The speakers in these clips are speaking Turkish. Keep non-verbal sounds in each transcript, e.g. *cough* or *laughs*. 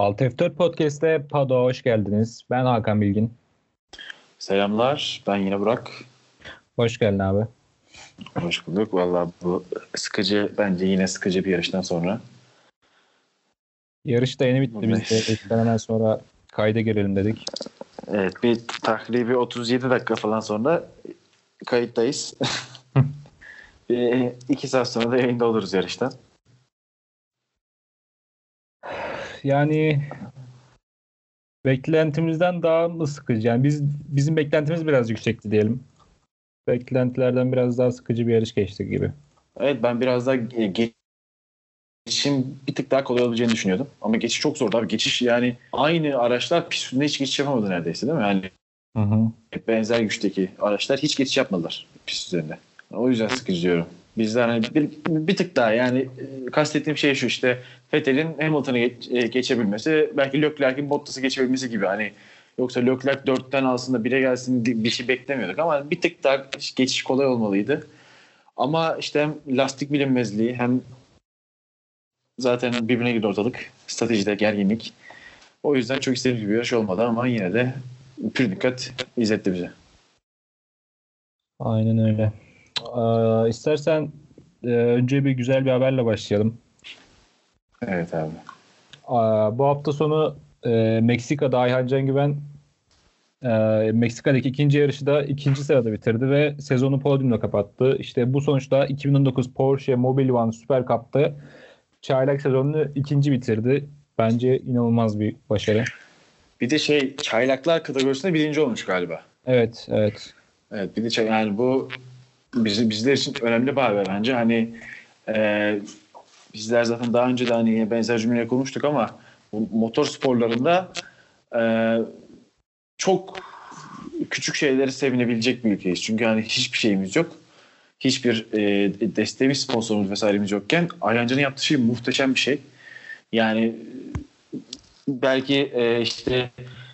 Alt F4 Podcast'te Pado hoş geldiniz. Ben Hakan Bilgin. Selamlar. Ben yine Burak. Hoş geldin abi. Hoş bulduk. Valla bu sıkıcı, bence yine sıkıcı bir yarıştan sonra. Yarış da yeni bitti. Biz de hemen sonra kayda girelim dedik. Evet bir takribi 37 dakika falan sonra kayıttayız. *laughs* bir iki saat sonra da yayında oluruz yarıştan. Yani beklentimizden daha mı sıkıcı? Yani biz bizim beklentimiz biraz yüksekti diyelim. Beklentilerden biraz daha sıkıcı bir yarış geçti gibi. Evet ben biraz daha geçişin bir tık daha kolay olabileceğini düşünüyordum. Ama geçiş çok zordu abi. Geçiş yani aynı araçlar pist hiç geçiş yapamadı neredeyse değil mi? Yani hı hı. benzer güçteki araçlar hiç geçiş yapmadılar pist üzerinde. O yüzden sıkıcı diyorum. Bizler hani bir, bir tık daha yani e, kastettiğim şey şu işte Vettel'in Hamilton'ı geç, e, geçebilmesi belki Leclerc'in Bottas'ı geçebilmesi gibi hani yoksa Leclerc 4'ten aslında 1'e gelsin bir şey beklemiyorduk ama bir tık daha geçiş kolay olmalıydı. Ama işte hem lastik bilinmezliği hem zaten birbirine girdi ortalık. Stratejide gerginlik. O yüzden çok istediğim gibi yarış olmadı ama yine de pür dikkat izletti bize. Aynen öyle. Ee, istersen e, önce bir güzel bir haberle başlayalım. Evet abi. Ee, bu hafta sonu e, Meksika'da Ayhan Can Güven e, Meksika'daki ikinci yarışı da ikinci sırada bitirdi ve sezonu podyumla kapattı. İşte bu sonuçta 2019 Porsche Mobile One Super Cup'ta çaylak sezonunu ikinci bitirdi. Bence inanılmaz bir başarı. Bir de şey çaylaklar kategorisinde birinci olmuş galiba. Evet, evet. Evet bir de çay, yani bu biz, bizler için önemli bir haber bence. Hani e, bizler zaten daha önce de hani benzer cümleleri konuştuk ama bu motor sporlarında e, çok küçük şeyleri sevinebilecek bir ülkeyiz. Çünkü hani hiçbir şeyimiz yok. Hiçbir e, desteğimiz, sponsorumuz vesairemiz yokken Ayhancı'nın yaptığı şey muhteşem bir şey. Yani belki e, işte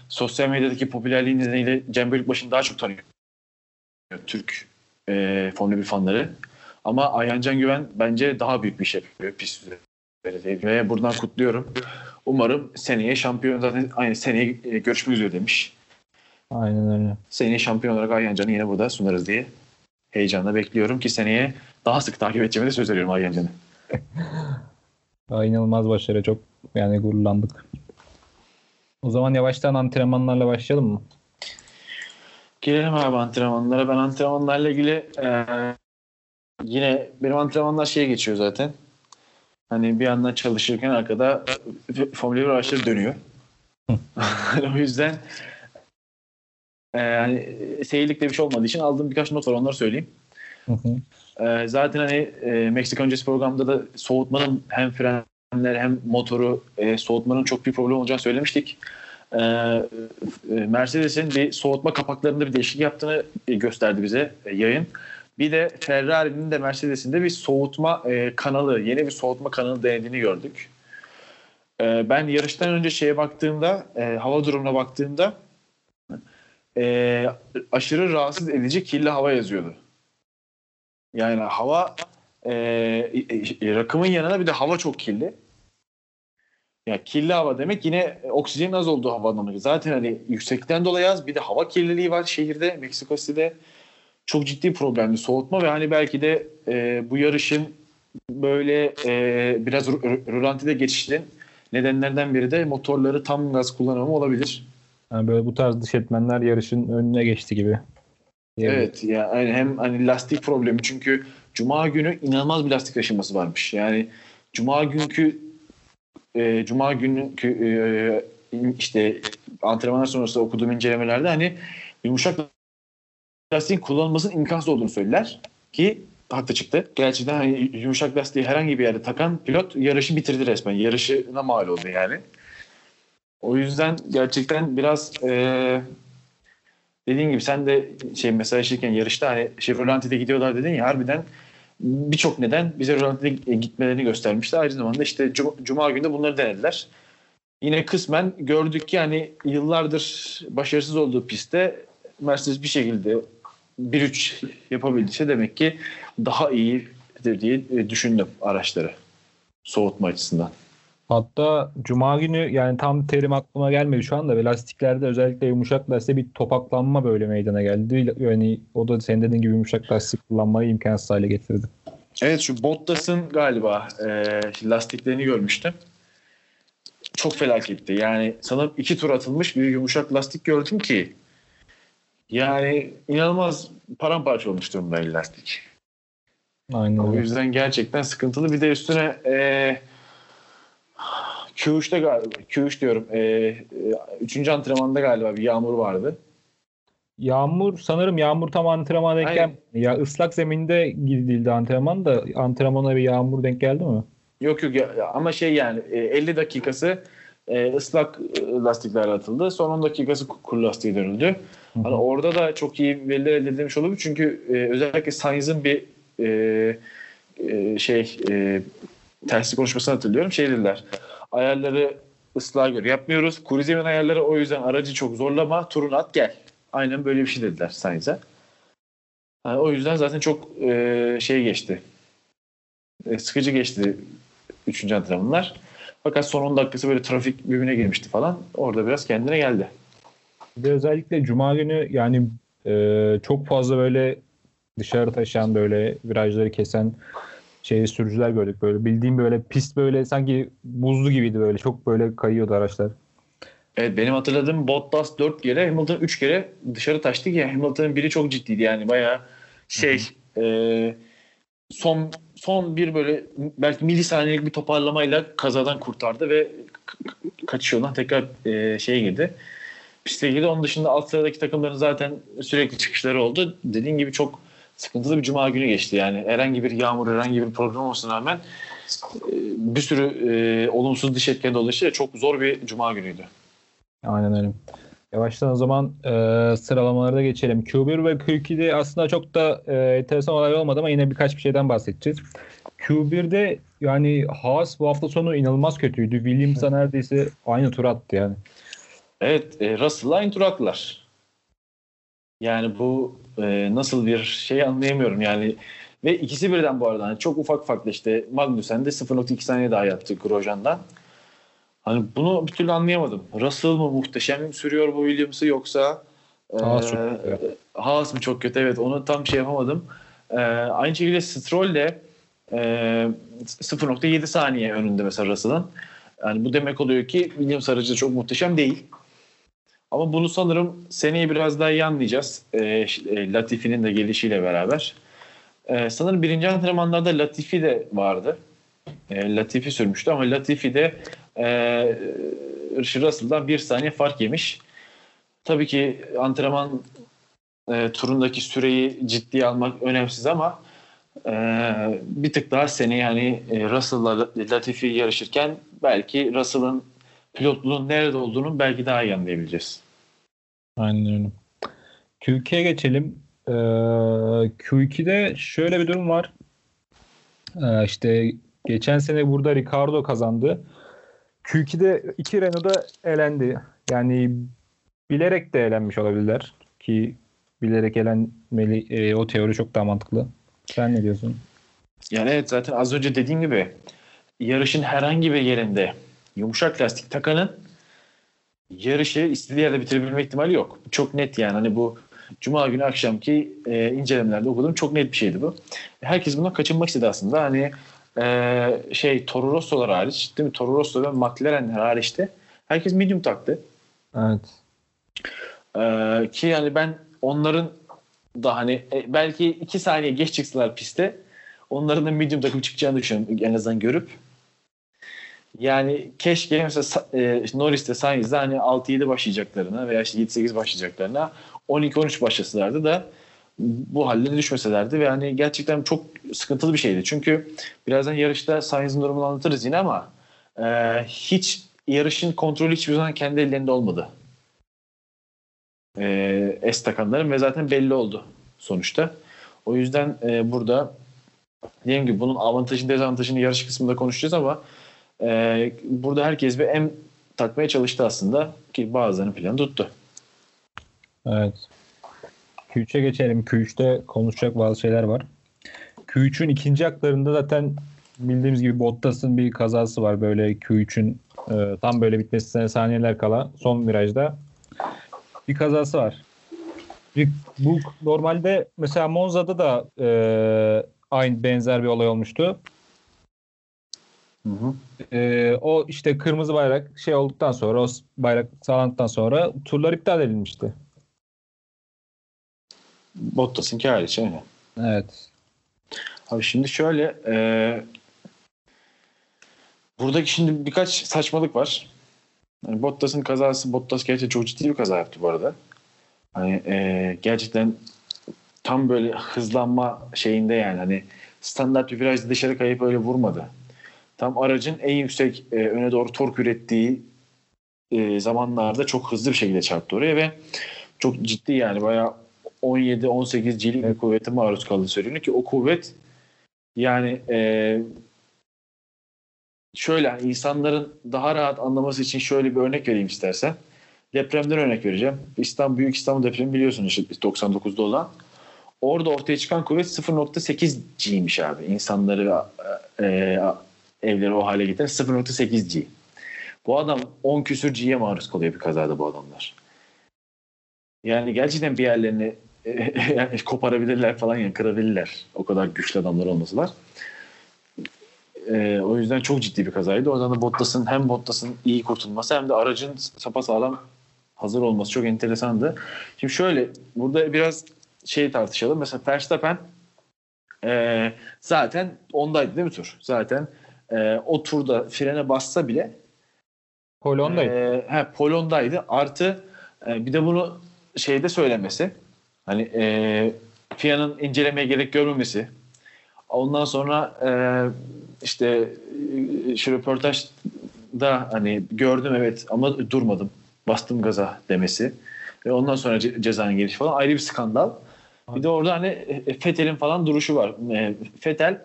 sosyal medyadaki popülerliği nedeniyle Cem Bölükbaşı'nı daha çok tanıyor. Türk e, Formula 1 fanları. Ama Ayhan Can Güven bence daha büyük bir şey yapıyor pist üzerinde. Ve buradan kutluyorum. Umarım seneye şampiyon zaten aynı seneye e, görüşmek üzere demiş. Aynen öyle. Seneye şampiyon olarak Ayhan Can'ı yine burada sunarız diye heyecanla bekliyorum ki seneye daha sık takip edeceğime de söz veriyorum Ayhan Can'ı. *laughs* İnanılmaz başarı. Çok yani gururlandık. O zaman yavaştan antrenmanlarla başlayalım mı? Gelelim abi antrenmanlara. Ben antrenmanlarla ilgili e, yine benim antrenmanlar şeye geçiyor zaten. Hani bir yandan çalışırken arkada Formula 1 araçları dönüyor. *laughs* o yüzden e, yani seyirlikte bir şey olmadığı için aldığım birkaç not var onları söyleyeyim. e, zaten hani e, Meksika öncesi programda da soğutmanın hem frenler hem motoru e, soğutmanın çok bir problem olacağını söylemiştik. Ee, e, Mercedes'in bir soğutma kapaklarında bir değişiklik yaptığını gösterdi bize e, yayın. Bir de Ferrari'nin de Mercedes'in de bir soğutma e, kanalı, yeni bir soğutma kanalı denediğini gördük. E, ben yarıştan önce şeye baktığımda, hava durumuna baktığımda aşırı rahatsız edici kirli hava yazıyordu. Yani hava rakımın yanına bir de hava çok kirli. Yani kirli hava demek yine oksijenin az olduğu hava anlamına Zaten hani yüksekten dolayı az bir de hava kirliliği var şehirde Meksiko City'de. Çok ciddi problemli soğutma ve hani belki de e, bu yarışın böyle e, biraz rölantide geçişinin nedenlerden biri de motorları tam gaz kullanımı olabilir. Yani böyle bu tarz dış etmenler yarışın önüne geçti gibi. Evet ya yani hem hani lastik problemi çünkü cuma günü inanılmaz bir lastik aşınması varmış. Yani cuma günkü e, Cuma günü e, işte antrenmanlar sonrası okuduğum incelemelerde hani yumuşak lastiğin kullanılmasının imkansız olduğunu söylediler ki haklı çıktı. Gerçekten hani yumuşak lastiği herhangi bir yerde takan pilot yarışı bitirdi resmen. Yarışına mal oldu yani. O yüzden gerçekten biraz e, dediğin gibi sen de şey mesela işlerken yarışta hani Rolanti'de gidiyorlar dedin ya harbiden birçok neden bize rölantide gitmelerini göstermişti. Aynı zamanda işte Cuma, Cuma günü bunları denediler. Yine kısmen gördük ki hani yıllardır başarısız olduğu pistte Mercedes bir şekilde 1-3 yapabildiyse demek ki daha iyidir diye e, düşündüm araçları soğutma açısından. Hatta Cuma günü yani tam terim aklıma gelmedi şu anda ve lastiklerde özellikle yumuşak lastikte bir topaklanma böyle meydana geldi. Yani o da senin dediğin gibi yumuşak lastik kullanmayı imkansız hale getirdi. Evet şu Bottas'ın galiba e, lastiklerini görmüştüm. Çok felaketti. Yani sanırım iki tur atılmış bir yumuşak lastik gördüm ki yani inanılmaz paramparça olmuş durumda lastik. Aynen O yüzden gerçekten sıkıntılı. Bir de üstüne e, Q3'te galiba Q3 diyorum. E, e, üçüncü antrenmanda galiba bir yağmur vardı. Yağmur sanırım yağmur tam antrenmana denk gelmedi. Ya ıslak zeminde gidildi antrenman da antrenmana bir yağmur denk geldi mi? Yok yok ya- ama şey yani e, 50 dakikası e, ıslak e, lastiklerle atıldı. Son 10 dakikası ku- kuru lastiğe dönüldü. Hı. Hani orada da çok iyi veriler elde edilmiş olabilir. Çünkü e, özellikle Sainz'ın bir e, e, şey e, terslik konuşmasını hatırlıyorum. Şey dediler. Ayarları ıslığa göre yapmıyoruz. Kuru zemin ayarları o yüzden aracı çok zorlama. Turunu at gel. Aynen böyle bir şey dediler Sainz'e. Yani o yüzden zaten çok e, şey geçti. E, sıkıcı geçti 3. antrenmanlar. Fakat son 10 dakikası böyle trafik birbirine girmişti falan. Orada biraz kendine geldi. De özellikle Cuma günü yani e, çok fazla böyle dışarı taşıyan böyle virajları kesen şey sürücüler gördük böyle bildiğim böyle pist böyle sanki buzlu gibiydi böyle çok böyle kayıyordu araçlar. Evet benim hatırladığım Bottas 4 kere Hamilton 3 kere dışarı taştı ki Hamilton'ın biri çok ciddiydi yani bayağı şey e, son son bir böyle belki milisaniyelik bir toparlamayla kazadan kurtardı ve kaçış yolundan tekrar e, şeye girdi. Piste girdi. Onun dışında alt sıradaki takımların zaten sürekli çıkışları oldu. Dediğin gibi çok sıkıntılı bir cuma günü geçti. Yani herhangi bir yağmur, herhangi bir problem olmasına rağmen e, bir sürü e, olumsuz dış etken dolayısıyla çok zor bir cuma günüydü. Aynen öyle. Yavaştan o zaman e, sıralamalara da geçelim. Q1 ve Q2'de aslında çok da e, enteresan olay olmadı ama yine birkaç bir şeyden bahsedeceğiz. Q1'de yani Haas bu hafta sonu inanılmaz kötüydü. Williams'a neredeyse aynı tur attı yani. Evet, e, Russell'la aynı tur attılar. Yani bu e, nasıl bir şey anlayamıyorum yani. Ve ikisi birden bu arada hani çok ufak farklı işte Magnussen de 0.2 saniye daha yaptı Grosjean'dan. Hani bunu bir türlü anlayamadım. Russell mı muhteşem mi sürüyor bu Williams'ı yoksa e, Haas çok kötü. Haas mı çok kötü? Evet onu tam şey yapamadım. E, aynı şekilde Stroll de e, 0.7 saniye önünde mesela Russell'ın. Yani bu demek oluyor ki Williams aracı çok muhteşem değil. Ama bunu sanırım seneye biraz daha iyi anlayacağız. E, e, Latifi'nin de gelişiyle beraber. E, sanırım birinci antrenmanlarda Latifi de vardı. E, Latifi sürmüştü ama Latifi de e, Russell'dan bir saniye fark yemiş. Tabii ki antrenman e, turundaki süreyi ciddiye almak önemsiz ama e, bir tık daha seneye yani e, Russell'la Latifi yarışırken belki Russell'ın pilotluğun nerede olduğunu belki daha iyi anlayabileceğiz. Aynen öyle. Q2'ye geçelim. Ee, Q2'de şöyle bir durum var. Ee, işte geçen sene burada Ricardo kazandı. Q2'de iki Renault'da elendi. Yani bilerek de elenmiş olabilirler ki bilerek elenmeli e, o teori çok daha mantıklı. Sen ne diyorsun? Yani evet zaten az önce dediğim gibi yarışın herhangi bir yerinde yumuşak lastik takanın yarışı istediği yerde bitirebilme ihtimali yok. Çok net yani hani bu Cuma günü akşamki e, incelemelerde okuduğum çok net bir şeydi bu. Herkes bundan kaçınmak istedi aslında. Hani e, şey Toro Rosso'lar hariç değil mi? Toro Rosso ve McLaren hariçte herkes medium taktı. Evet. Ee, ki yani ben onların da hani e, belki iki saniye geç çıksalar piste onların da medium takım çıkacağını düşünüyorum en azından görüp. Yani keşke mesela e, işte Norris'te Sainz'de hani 6-7 başlayacaklarına veya işte 7-8 başlayacaklarına 12-13 başlasalardı da bu hallerine düşmeselerdi ve hani gerçekten çok sıkıntılı bir şeydi. Çünkü birazdan yarışta Sainz'in durumunu anlatırız yine ama e, hiç yarışın kontrolü hiçbir zaman kendi ellerinde olmadı e, es takanların ve zaten belli oldu sonuçta. O yüzden e, burada dediğim gibi bunun avantajını dezavantajını yarış kısmında konuşacağız ama e, burada herkes bir em takmaya çalıştı aslında ki bazılarının planı tuttu. Evet. Q3'e geçelim. Q3'te konuşacak bazı şeyler var. Q3'ün ikinci haklarında zaten bildiğimiz gibi Bottas'ın bir kazası var böyle Q3'ün e, tam böyle bitmesine saniyeler kala son virajda bir kazası var. Bir, bu normalde mesela Monza'da da e, aynı benzer bir olay olmuştu. Hı hı. E, o işte kırmızı bayrak şey olduktan sonra o bayrak sağlandıktan sonra turlar iptal edilmişti. Bottas'ınki hariç öyle. Evet. Abi şimdi şöyle e, buradaki şimdi birkaç saçmalık var. Yani Bottas'ın kazası Bottas gerçekten çok ciddi bir kaza yaptı bu arada. Hani e, gerçekten tam böyle hızlanma şeyinde yani hani standart bir virajda dışarı kayıp öyle vurmadı. Tam aracın en yüksek e, öne doğru tork ürettiği e, zamanlarda çok hızlı bir şekilde çarptı oraya ve çok ciddi yani bayağı 17-18 G'lik bir kuvvete maruz kaldığı söyleniyor ki o kuvvet yani e, şöyle insanların daha rahat anlaması için şöyle bir örnek vereyim istersen. Depremden örnek vereceğim. İstanbul Büyük İstanbul depremi biliyorsunuz işte 99'da olan. Orada ortaya çıkan kuvvet 0.8 G'ymiş abi. İnsanları e, e, evleri o hale getiren 0.8 G. Bu adam 10 küsür G'ye maruz kalıyor bir kazada bu adamlar. Yani gerçekten bir yerlerini *laughs* yani koparabilirler falan yani kırabilirler. O kadar güçlü adamlar olmasalar. Ee, o yüzden çok ciddi bir kazaydı. Oradan da Bottas'ın hem Bottas'ın iyi kurtulması hem de aracın sapasağlam hazır olması çok enteresandı. Şimdi şöyle burada biraz şey tartışalım. Mesela Verstappen e, zaten ondaydı değil mi tur? Zaten e, o turda frene bassa bile Polondaydı. E, he, Polondaydı. Artı e, bir de bunu şeyde söylemesi hani e, FIA'nın incelemeye gerek görmemesi ondan sonra e, işte e, şu röportajda hani gördüm evet ama durmadım bastım gaza demesi ve ondan sonra ce- cezanın gelişi falan ayrı bir skandal. Bir de orada hani Fethel'in falan duruşu var. E, Fethel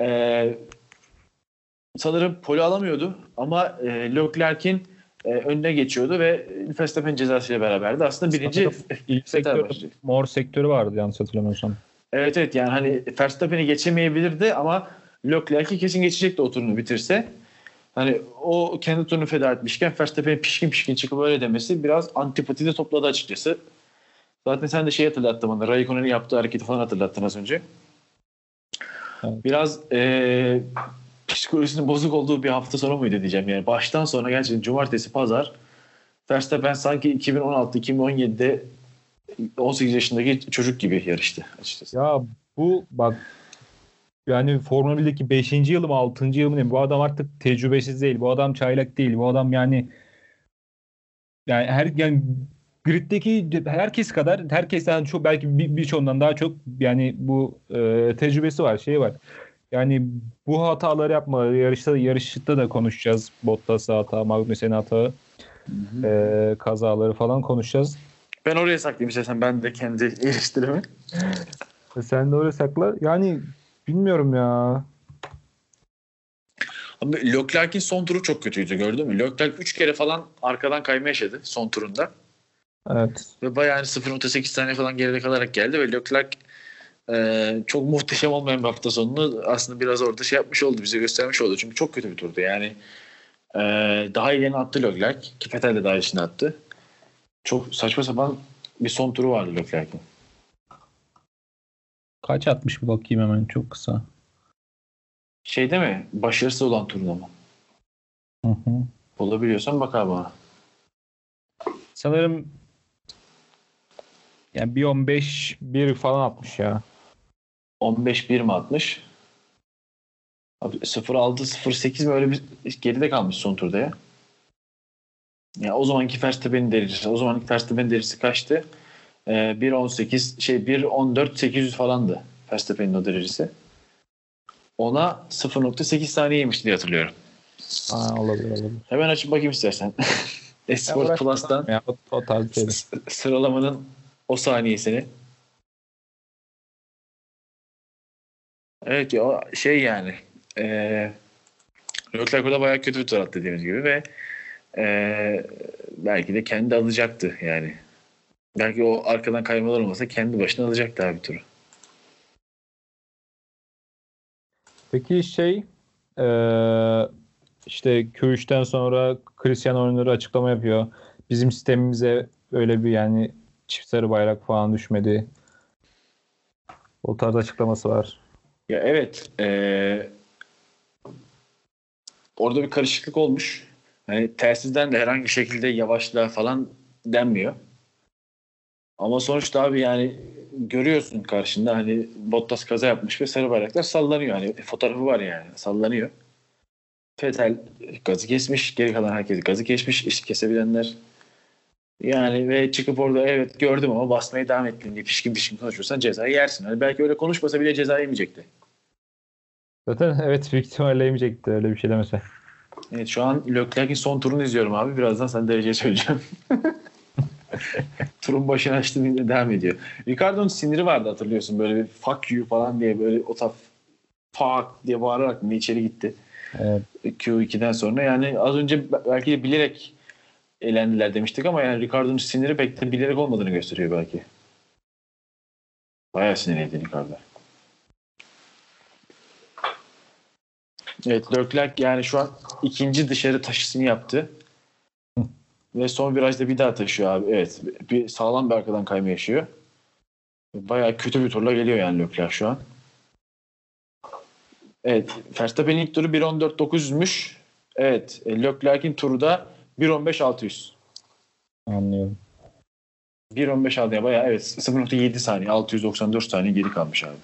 e, sanırım poli alamıyordu ama e, Leclerc'in e, önüne geçiyordu ve Verstappen cezasıyla beraberdi. Aslında birinci *laughs* İlk mor sektörü vardı yanlış hatırlamıyorsam. Evet evet yani hani Verstappen'i geçemeyebilirdi ama Leclerc'i kesin geçecekti o turunu bitirse. Hani o kendi turunu feda etmişken Verstappen'in pişkin pişkin çıkıp öyle demesi biraz antipati de topladı açıkçası. Zaten sen de şey hatırlattın bana. Raikkonen'in yaptığı hareketi falan hatırlattın az önce. Evet. Biraz eee psikolojisinin bozuk olduğu bir hafta sonu muydu diyeceğim. Yani baştan sona gerçekten cumartesi, pazar Verstappen sanki 2016-2017'de 18 yaşındaki çocuk gibi yarıştı açıkçası. Ya bu bak yani Formula 1'deki 5. yılı mı 6. yılı mı? Bu adam artık tecrübesiz değil. Bu adam çaylak değil. Bu adam yani yani her yani griddeki herkes kadar herkesten çok belki bir- birçoğundan daha çok yani bu e, tecrübesi var, şey var. Yani bu hataları yapma. Yarışta yarışta da konuşacağız. Bottas hata, Magnussen'in hata, e, kazaları falan konuşacağız. Ben oraya saklayayım istersen ben de kendi *laughs* eleştirimi. E, Sen de öyle sakla. Yani bilmiyorum ya. Abi Leclerc'in son turu çok kötüydü gördün mü? Leclerc 3 kere falan arkadan kayma yaşadı son turunda. Evet. Ve bayağı hani 0.8 saniye falan geride kalarak geldi ve Leclerc e, çok muhteşem olmayan bir hafta sonunu aslında biraz orada şey yapmış oldu, bize göstermiş oldu. Çünkü çok kötü bir turdu yani. E, daha ilerini attı Leclerc. Ki Vettel de daha içine attı. Çok saçma sapan bir son turu vardı Leclerc'in. Kaç atmış bir bakayım hemen çok kısa. Şey değil mi? Başarısız olan turunda mı? Hı hı. Bulabiliyorsan bak abi bana. Sanırım yani bir 15 bir falan atmış ya. 15-1 mi atmış? Abi 0-6-0-8 mi öyle bir geride kalmış son turda ya. Ya o zamanki Verstappen'in derecesi. O zamanki Verstappen'in derecesi kaçtı? Ee, 1.18 şey 1.14 800 falandı Verstappen'in o derecesi. Ona 0.8 saniye yemişti diye hatırlıyorum. Aa, olabilir olabilir. Hemen açıp bakayım istersen. *laughs* Esport Plus'tan Ya, o, şey. s- *laughs* sıralamanın o saniyesini. Evet ya şey yani eee Leclerc orada bayağı kötü bir tur attı dediğimiz gibi ve eee, belki de kendi alacaktı yani. Belki o arkadan kaymalar olmasa kendi başına alacaktı abi turu. Peki şey Ee, işte Q3'ten sonra Christian oyunları açıklama yapıyor. Bizim sistemimize öyle bir yani çift sarı bayrak falan düşmedi. O tarz açıklaması var. Ya evet. Ee, orada bir karışıklık olmuş. Hani telsizden de herhangi bir şekilde yavaşla falan denmiyor. Ama sonuçta abi yani görüyorsun karşında hani Bottas kaza yapmış ve sarı bayraklar sallanıyor. Hani fotoğrafı var yani sallanıyor. Fetel gazı kesmiş. Geri kalan herkes gazı kesmiş. İşte kesebilenler yani ve çıkıp orada evet gördüm ama basmaya devam ettin diye pişkin pişkin konuşursan cezayı yersin. Hani belki öyle konuşmasa bile ceza yemeyecekti. Zaten evet büyük ihtimalle yemeyecekti öyle bir şey demese. Evet şu an Leclerc'in son turunu izliyorum abi. Birazdan sen dereceyi söyleyeceğim. *laughs* Turun başını açtım devam ediyor. Ricardo'nun siniri vardı hatırlıyorsun. Böyle bir fuck you falan diye böyle o taf fuck diye bağırarak içeri gitti. Evet. Q2'den sonra yani az önce belki de bilerek eğlendiler demiştik ama yani Ricardo'nun siniri pek de bilerek olmadığını gösteriyor belki. Bayağı sinirliydi Ricardo. Evet Leclerc yani şu an ikinci dışarı taşısını yaptı. Ve son virajda bir daha taşıyor abi. Evet bir sağlam bir arkadan kayma yaşıyor. Bayağı kötü bir turla geliyor yani Leclerc şu an. Evet Verstappen'in ilk turu 1.14.900'müş. Evet Leclerc'in turu da 1.15.600. Anlıyorum. 1.15.6'ya bayağı evet 0.7 saniye 694 saniye geri kalmış abi.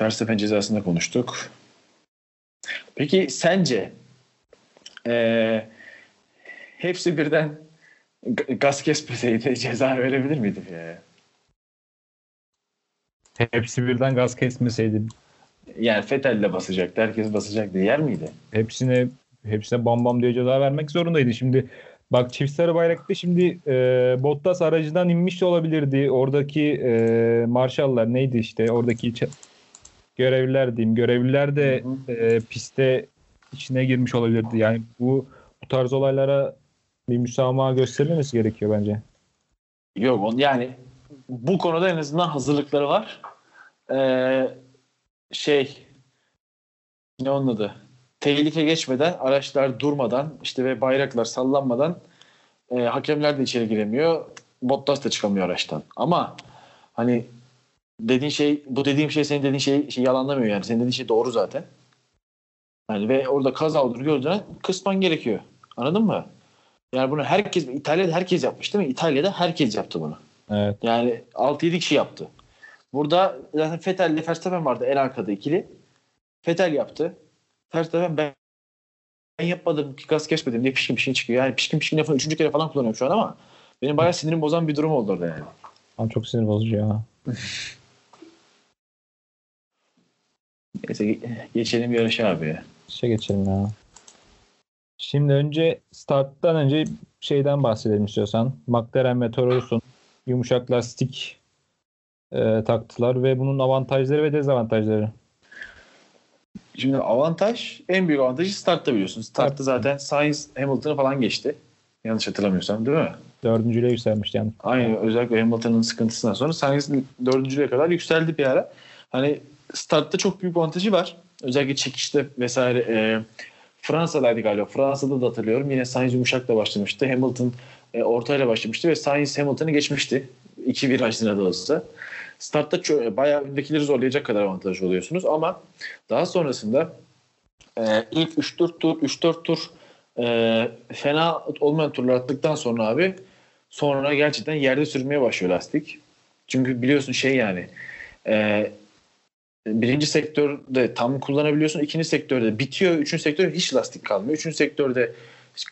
Verstappen cezasında konuştuk. Peki sence ee, hepsi birden gaz kesmeseydi ceza verebilir miydi ya? Hepsi birden gaz kesmeseydi. Yani Fethel'le basacaktı. Herkes basacaktı. Yer miydi? Hepsine hepsine bam bam diye ceza vermek zorundaydı. Şimdi bak çift sarı bayrakta şimdi e, Bottas aracından inmiş de olabilirdi. Oradaki e, marşallar neydi işte oradaki görevliler diyeyim. Görevliler de e, piste içine girmiş olabilirdi. Yani bu bu tarz olaylara bir müsamaha gösterilmesi gerekiyor bence. Yok yani bu konuda en azından hazırlıkları var. Ee, şey ne onun adı? Tehlike geçmeden, araçlar durmadan işte ve bayraklar sallanmadan e, hakemler de içeri giremiyor. Bottas da çıkamıyor araçtan. Ama hani dediğin şey bu dediğim şey senin dediğin şey, şey yalanlamıyor yani. Senin dediğin şey doğru zaten. Yani ve orada kaza olduğunu gördüğünde kısman gerekiyor. Anladın mı? Yani bunu herkes İtalya'da herkes yapmış değil mi? İtalya'da herkes yaptı bunu. Evet. Yani 6-7 kişi yaptı. Burada zaten Fetel ile Verstappen vardı en arkada ikili. Fetel yaptı. Verstappen ben, ben yapmadım ki gaz kesmedim diye pişkin pişkin çıkıyor. Yani pişkin pişkin lafını üçüncü kere falan kullanıyorum şu an ama benim bayağı sinirim bozan bir durum oldu orada yani. Ama çok sinir bozucu ya. *laughs* Neyse geçelim yarışa abi. İşe geçelim ya. Şimdi önce starttan önce şeyden bahsedelim istiyorsan. McLaren ve Toro Rosso yumuşak lastik e, taktılar ve bunun avantajları ve dezavantajları. Şimdi avantaj, en büyük avantajı startta biliyorsun. Startta zaten Sainz Hamilton'ı falan geçti. Yanlış hatırlamıyorsam değil mi? Dördüncüyle yükselmişti yani. Aynen özellikle Hamilton'ın sıkıntısından sonra Sainz dördüncüye kadar yükseldi bir ara. Hani startta çok büyük avantajı var. Özellikle çekişte vesaire e, Fransa'daydı galiba. Fransa'da da hatırlıyorum. Yine Sainz yumuşakla başlamıştı. Hamilton e, ortayla başlamıştı ve Sainz Hamilton'ı geçmişti. İki virajına da olsa. Startta çok, bayağı öndekileri zorlayacak kadar avantaj oluyorsunuz ama daha sonrasında e, ilk 3-4 tur 3-4 tur e, fena olmayan turlar attıktan sonra abi sonra gerçekten yerde sürmeye başlıyor lastik. Çünkü biliyorsun şey yani e, birinci sektörde tam kullanabiliyorsun. ikinci sektörde bitiyor. Üçüncü sektörde hiç lastik kalmıyor. Üçüncü sektörde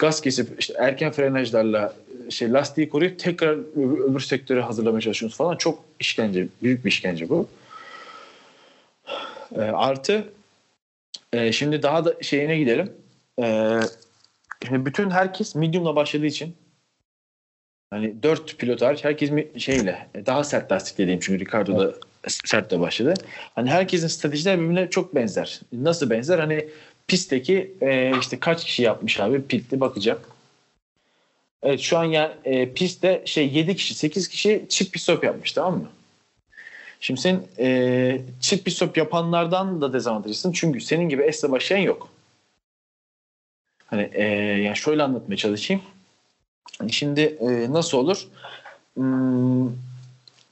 gaz kesip işte erken frenajlarla şey lastiği koruyup tekrar öbür, öbür sektöre hazırlamaya çalışıyorsunuz falan. Çok işkence. Büyük bir işkence bu. E, artı e, şimdi daha da şeyine gidelim. E, şimdi bütün herkes medium'la başladığı için hani dört pilot hariç herkes şeyle daha sert lastik dediğim çünkü Ricardo da sert de başladı. Hani herkesin stratejiler birbirine çok benzer. Nasıl benzer? Hani pistteki e, işte kaç kişi yapmış abi pitli bakacağım. Evet şu an ya e, pistte şey 7 kişi 8 kişi çift pit stop yapmış tamam mı? Şimdi sen e, çift bir stop yapanlardan da dezavantajlısın. Çünkü senin gibi S'le başlayan yok. Hani e, yani şöyle anlatmaya çalışayım. Hani şimdi e, nasıl olur? Hmm,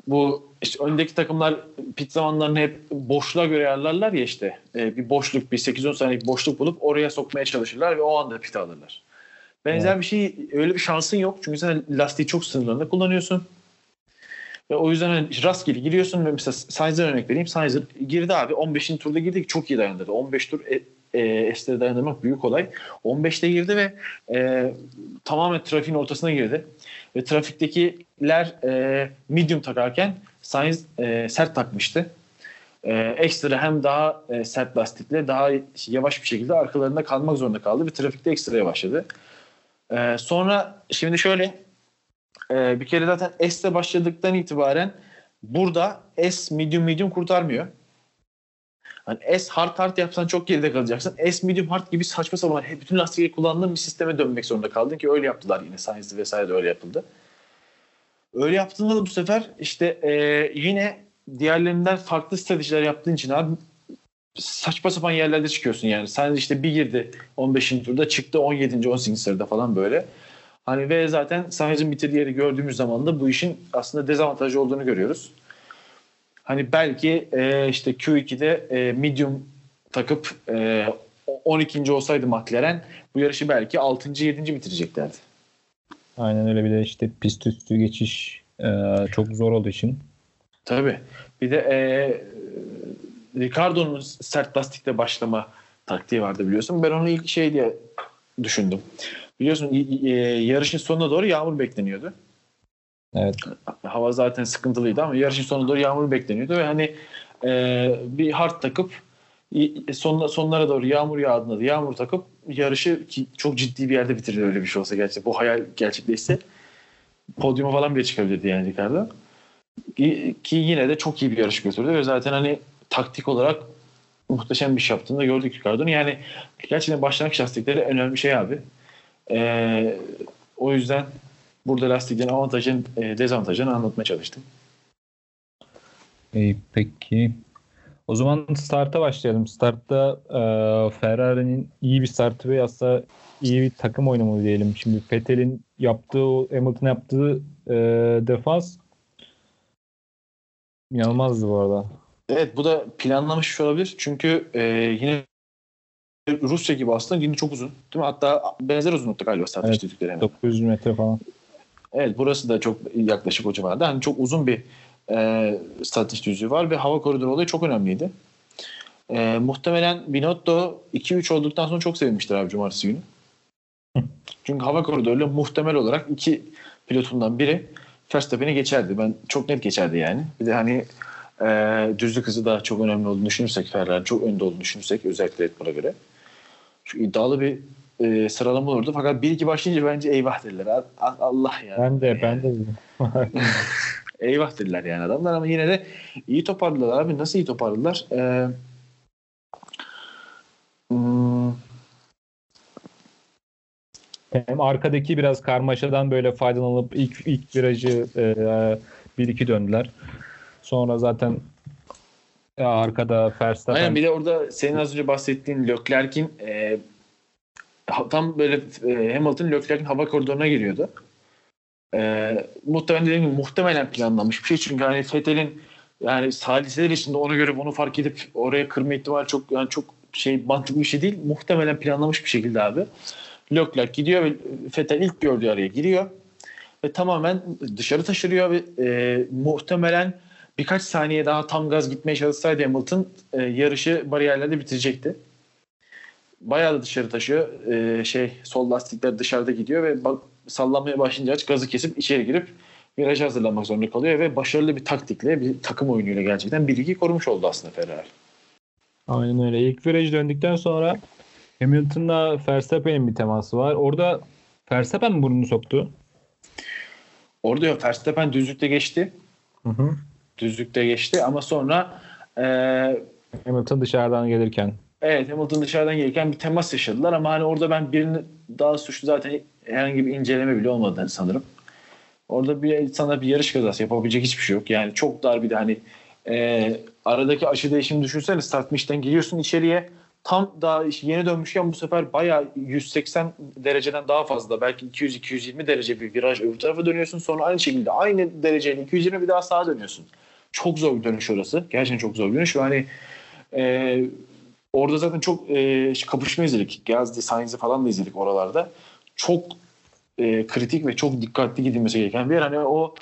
bu işte öndeki takımlar pit zamanlarını hep boşluğa göre ayarlarlar ya işte. E, bir boşluk, bir 8-10 saniyelik boşluk bulup oraya sokmaya çalışırlar ve o anda pit alırlar. Benzer evet. bir şey, öyle bir şansın yok. Çünkü sen lastiği çok sınırlarında kullanıyorsun. Ve o yüzden hani rastgele giriyorsun ve mesela Sainz'e örnek vereyim. Sainz girdi abi 15. turda girdi çok iyi dayandırdı. 15 tur e, e, S'lere dayandırmak büyük olay. 15'te girdi ve e, tamamen trafiğin ortasına girdi. Ve trafiktekiler e, medium takarken Sainz e, sert takmıştı. E, ekstra hem daha e, sert lastikle daha yavaş bir şekilde arkalarında kalmak zorunda kaldı ve trafikte ekstra yavaşladı. E, sonra şimdi şöyle e, bir kere zaten S'le başladıktan itibaren burada S medium medium kurtarmıyor. Hani S hard hard yapsan çok geride kalacaksın. S medium hard gibi saçma sapan bütün lastikleri kullandığın bir sisteme dönmek zorunda kaldın ki öyle yaptılar yine Sainz'de vesaire de öyle yapıldı. Öyle yaptığında da bu sefer işte e, yine diğerlerinden farklı stratejiler yaptığın için abi saçma sapan yerlerde çıkıyorsun yani. Sen işte bir girdi 15. turda çıktı 17. 18. sırada falan böyle. Hani ve zaten Sainz'in bitirdiği yeri gördüğümüz zaman da bu işin aslında dezavantajı olduğunu görüyoruz. Hani belki e, işte Q2'de e, medium takıp e, 12. olsaydı McLaren bu yarışı belki 6. 7. bitireceklerdi. Aynen öyle bir de işte pist üstü geçiş e, çok zor olduğu için. Tabii. Bir de e, Ricardo'nun sert lastikle başlama taktiği vardı biliyorsun. Ben onu ilk şey diye düşündüm. Biliyorsun e, yarışın sonuna doğru yağmur bekleniyordu. Evet. Hava zaten sıkıntılıydı ama yarışın sonuna doğru yağmur bekleniyordu ve hani e, bir hard takıp sonuna, sonlara doğru yağmur yağdığında da yağmur takıp yarışı ki çok ciddi bir yerde bitirir öyle bir şey olsa gerçekten. Bu hayal gerçekleşse podyuma falan bile çıkabilirdi yani Ricardo. Ki yine de çok iyi bir yarış götürdü ve zaten hani taktik olarak muhteşem bir şey yaptığını da gördük Ricardo'nun. Yani gerçekten başlangıç lastikleri önemli bir şey abi. Ee, o yüzden burada lastiklerin avantajını, e, dezavantajını anlatmaya çalıştım. İyi, peki. O zaman starta başlayalım. Startta e, Ferrari'nin iyi bir startı ve aslında iyi bir takım oynaması diyelim. Şimdi Vettel'in yaptığı, Hamilton yaptığı e, defans inanılmazdı bu arada. Evet bu da planlamış olabilir. Çünkü e, yine Rusya gibi aslında yine çok uzun. Değil mi? Hatta benzer uzunlukta galiba start evet, hemen. 900 metre falan. Evet burası da çok yaklaşık o civarda. Hani çok uzun bir e, start düzlüğü var ve hava koridoru olayı çok önemliydi. E, muhtemelen Binotto 2-3 olduktan sonra çok sevinmiştir abi cumartesi günü. *laughs* Çünkü hava koridoruyla muhtemel olarak iki pilotundan biri Verstappen'i geçerdi. Ben çok net geçerdi yani. Bir de hani e, düzlük hızı da çok önemli olduğunu düşünürsek Ferrari çok önde olduğunu düşünürsek özellikle Red Bull'a göre. Şu iddialı bir e, sıralama olurdu. Fakat bir iki başlayınca bence eyvah dediler. Allah ya. Ben de ben de. *laughs* eyvah dediler yani adamlar ama yine de iyi toparladılar abi. Nasıl iyi toparladılar? Ee, hmm. Hem arkadaki biraz karmaşadan böyle faydalanıp ilk ilk virajı e, bir iki döndüler. Sonra zaten ya arkada Verstappen. Aynen bir de orada senin az önce bahsettiğin Leclerc'in e, tam böyle e, Hamilton Leclerc'in hava koridoruna giriyordu. E, muhtemelen dediğim gibi muhtemelen planlanmış bir şey çünkü hani Fethel'in yani saliseler içinde ona göre bunu fark edip oraya kırma ihtimali çok yani çok şey mantıklı bir şey değil. Muhtemelen planlamış bir şekilde abi. Leclerc gidiyor ve Fettel ilk gördüğü araya giriyor ve tamamen dışarı taşırıyor ve e, muhtemelen birkaç saniye daha tam gaz gitmeye çalışsaydı Hamilton e, yarışı bariyerlerde bitirecekti. Bayağı da dışarı taşıyor. E, şey sol lastikler dışarıda gidiyor ve bak, sallanmaya başlayınca aç gazı kesip içeri girip virajı hazırlanmak zorunda kalıyor ve başarılı bir taktikle bir takım oyunuyla gerçekten bilgi korumuş oldu aslında Ferrari. Aynen öyle. İlk virajı döndükten sonra Hamilton'la Verstappen'in bir teması var. Orada Verstappen mi burnunu soktu? Orada yok. Verstappen düzlükte geçti. Hı hı. Düzlükte geçti ama sonra e, Hamilton dışarıdan gelirken. Evet Hamilton dışarıdan gelirken bir temas yaşadılar ama hani orada ben birini daha suçlu zaten herhangi bir inceleme bile olmadı sanırım. Orada bir sana bir yarış kazası yapabilecek hiçbir şey yok. Yani çok dar bir de hani e, aradaki aşı değişimi düşünsene start fish'ten giriyorsun içeriye tam daha yeni dönmüşken bu sefer bayağı 180 dereceden daha fazla belki 200-220 derece bir viraj öbür tarafa dönüyorsun sonra aynı şekilde aynı dereceyle 220 bir daha sağa dönüyorsun. Çok zor bir dönüş orası. Gerçekten çok zor bir dönüş. Hani e, orada zaten çok e, kapışma izledik. Gazze, Sainz'i falan da izledik oralarda. Çok e, kritik ve çok dikkatli gidilmesi gereken bir yer. Hani o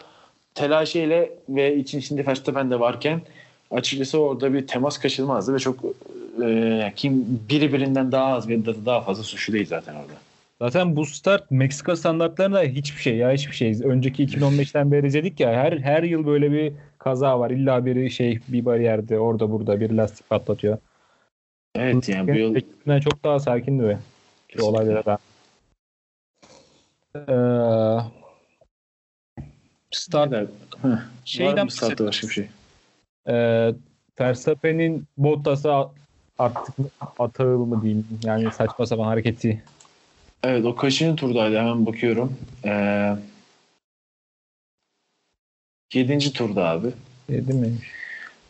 telaşeyle ve için içinde Verstappen de varken açıkçası orada bir temas kaçırmazdı ve çok e, kim biri birinden daha az ve daha fazla suçlu değil zaten orada. Zaten bu start Meksika standartlarında hiçbir şey ya hiçbir şey. Önceki 2015'ten beri izledik ya her her yıl böyle bir kaza var. İlla biri şey bir bariyerde orada burada bir lastik patlatıyor. Evet yani bu yıl çok daha sakindi ve olaylara da. Ee, start şeyden start başka bir şey. Ee, Verstappen'in Bottas'a artık atağı mı diyeyim yani saçma sapan hareketi. Evet o kaçıncı turdaydı hemen bakıyorum. Ee, yedinci turda abi. Yedi mi?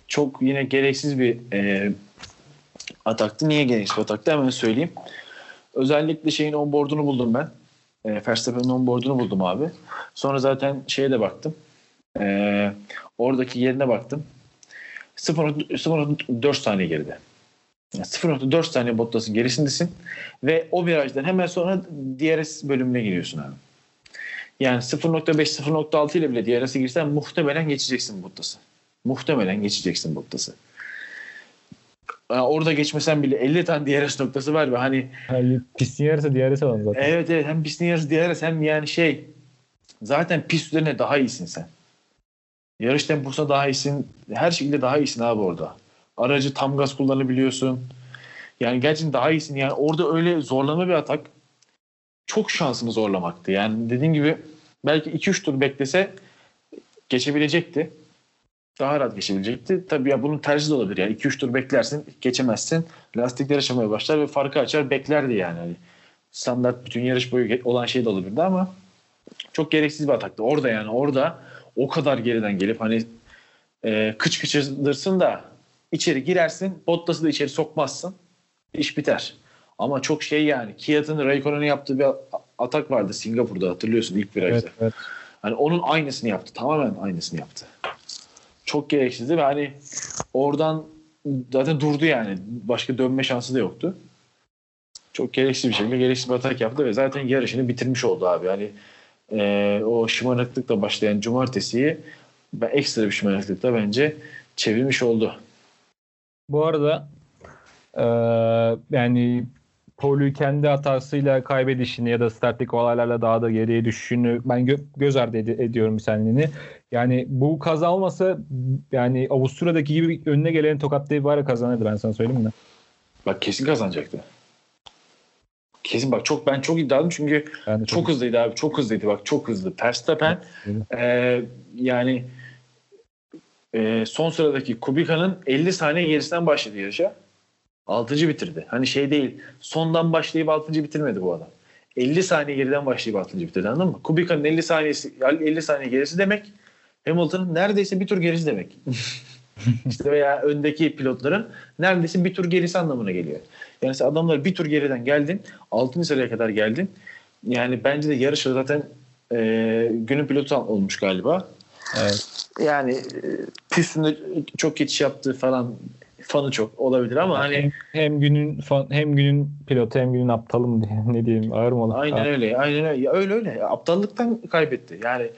Çok yine gereksiz bir e, ataktı. Niye gereksiz bir ataktı hemen söyleyeyim. Özellikle şeyin onboard'unu buldum ben. E, Verstappen'in onboard'unu buldum abi. Sonra zaten şeye de baktım. E, oradaki yerine baktım. 0.4 saniye geride. Yani 0.4 saniye Bottas'ın gerisindesin ve o virajdan hemen sonra DRS bölümüne giriyorsun abi. Yani 0.5 0.6 ile bile DRS'e girsen muhtemelen geçeceksin Bottas'ı. Muhtemelen geçeceksin Bottas'ı. Yani orada geçmesen bile 50 tane DRS noktası var ve hani yani pistin yarısı DRS alalım zaten. Evet evet hem pistin yarısı DRS hem yani şey zaten pist üzerine daha iyisin sen. Yarış temposuna daha iyisin. Her şekilde daha iyisin abi orada. Aracı tam gaz kullanabiliyorsun. Yani gerçekten daha iyisin. Yani orada öyle zorlama bir atak çok şansını zorlamaktı. Yani dediğim gibi belki 2-3 tur beklese geçebilecekti. Daha rahat geçebilecekti. Tabii ya bunun tercih de olabilir. Yani 2-3 tur beklersin, geçemezsin. Lastikler aşamaya başlar ve farkı açar beklerdi yani. Hani standart bütün yarış boyu olan şey de olabilirdi ama çok gereksiz bir ataktı. Orada yani orada o kadar geriden gelip hani e, kıç kıçırdırsın da içeri girersin. Bottas'ı da içeri sokmazsın. İş biter. Ama çok şey yani. Kiat'ın Raikkonen'e yaptığı bir atak vardı Singapur'da hatırlıyorsun ilk virajda. Evet, evet. Hani onun aynısını yaptı. Tamamen aynısını yaptı. Çok gereksizdi ve hani oradan zaten durdu yani. Başka dönme şansı da yoktu. Çok gereksiz bir şekilde gereksiz bir atak yaptı ve zaten yarışını bitirmiş oldu abi. Hani e, o şımarıklıkla başlayan cumartesiyi ben ekstra bir şımarıklıkla bence çevirmiş oldu. Bu arada e, yani Paul'u kendi hatasıyla kaybedişini ya da starttaki olaylarla daha da geriye düşüşünü ben gö- göz ardı ed- ediyorum senliğini. Yani bu kaza olmasa yani Avusturya'daki gibi önüne gelen tokatlayıp bari kazanırdı ben sana söyleyeyim mi? Bak kesin kazanacaktı. Kesin bak çok ben çok iddialıyım çünkü çok, çok hızlıydı abi. Çok hızlıydı bak çok hızlı. Verstappen e, yani e, son sıradaki Kubica'nın 50 saniye gerisinden başladı yarışa. 6. bitirdi. Hani şey değil. Sondan başlayıp 6. bitirmedi bu adam. 50 saniye geriden başlayıp 6. bitirdi anladın mı? Kubica'nın 50 saniyesi 50 saniye gerisi demek Hamilton'ın neredeyse bir tur gerisi demek. *laughs* işte veya öndeki pilotların neredeyse bir tur gerisi anlamına geliyor. Yani sen adamlar bir tur geriden geldin. 6. sıraya kadar geldin. Yani bence de yarışta zaten e, günün pilotu olmuş galiba. Evet. Yani e, pistinde çok geçiş yaptı falan fanı çok olabilir ama hani hem, hem günün fan, hem günün pilotu hem günün aptalı mı diye *laughs* ne diyeyim ağır mı olur? Aynen ha. öyle. Aynen öyle. Ya öyle öyle. Aptallıktan kaybetti. Yani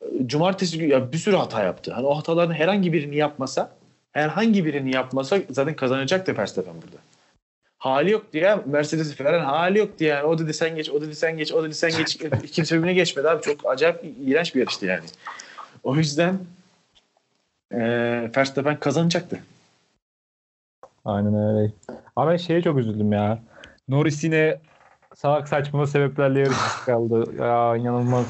e, cumartesi günü ya bir sürü hata yaptı. Hani o hataların herhangi birini yapmasa herhangi birini yapmasa zaten kazanacaktı Verstappen burada hali yok diye Mercedes Ferrari hali yok diye yani. O dedi sen geç, o dedi sen geç, o dedi sen geç. *laughs* Kimse birbirine geçmedi abi. Çok acayip iğrenç bir yarıştı yani. O yüzden e, Verstappen kazanacaktı. Aynen öyle. Ama ben şeye çok üzüldüm ya. Norris yine salak saçma sebeplerle yarış *laughs* kaldı. Ya inanılmaz.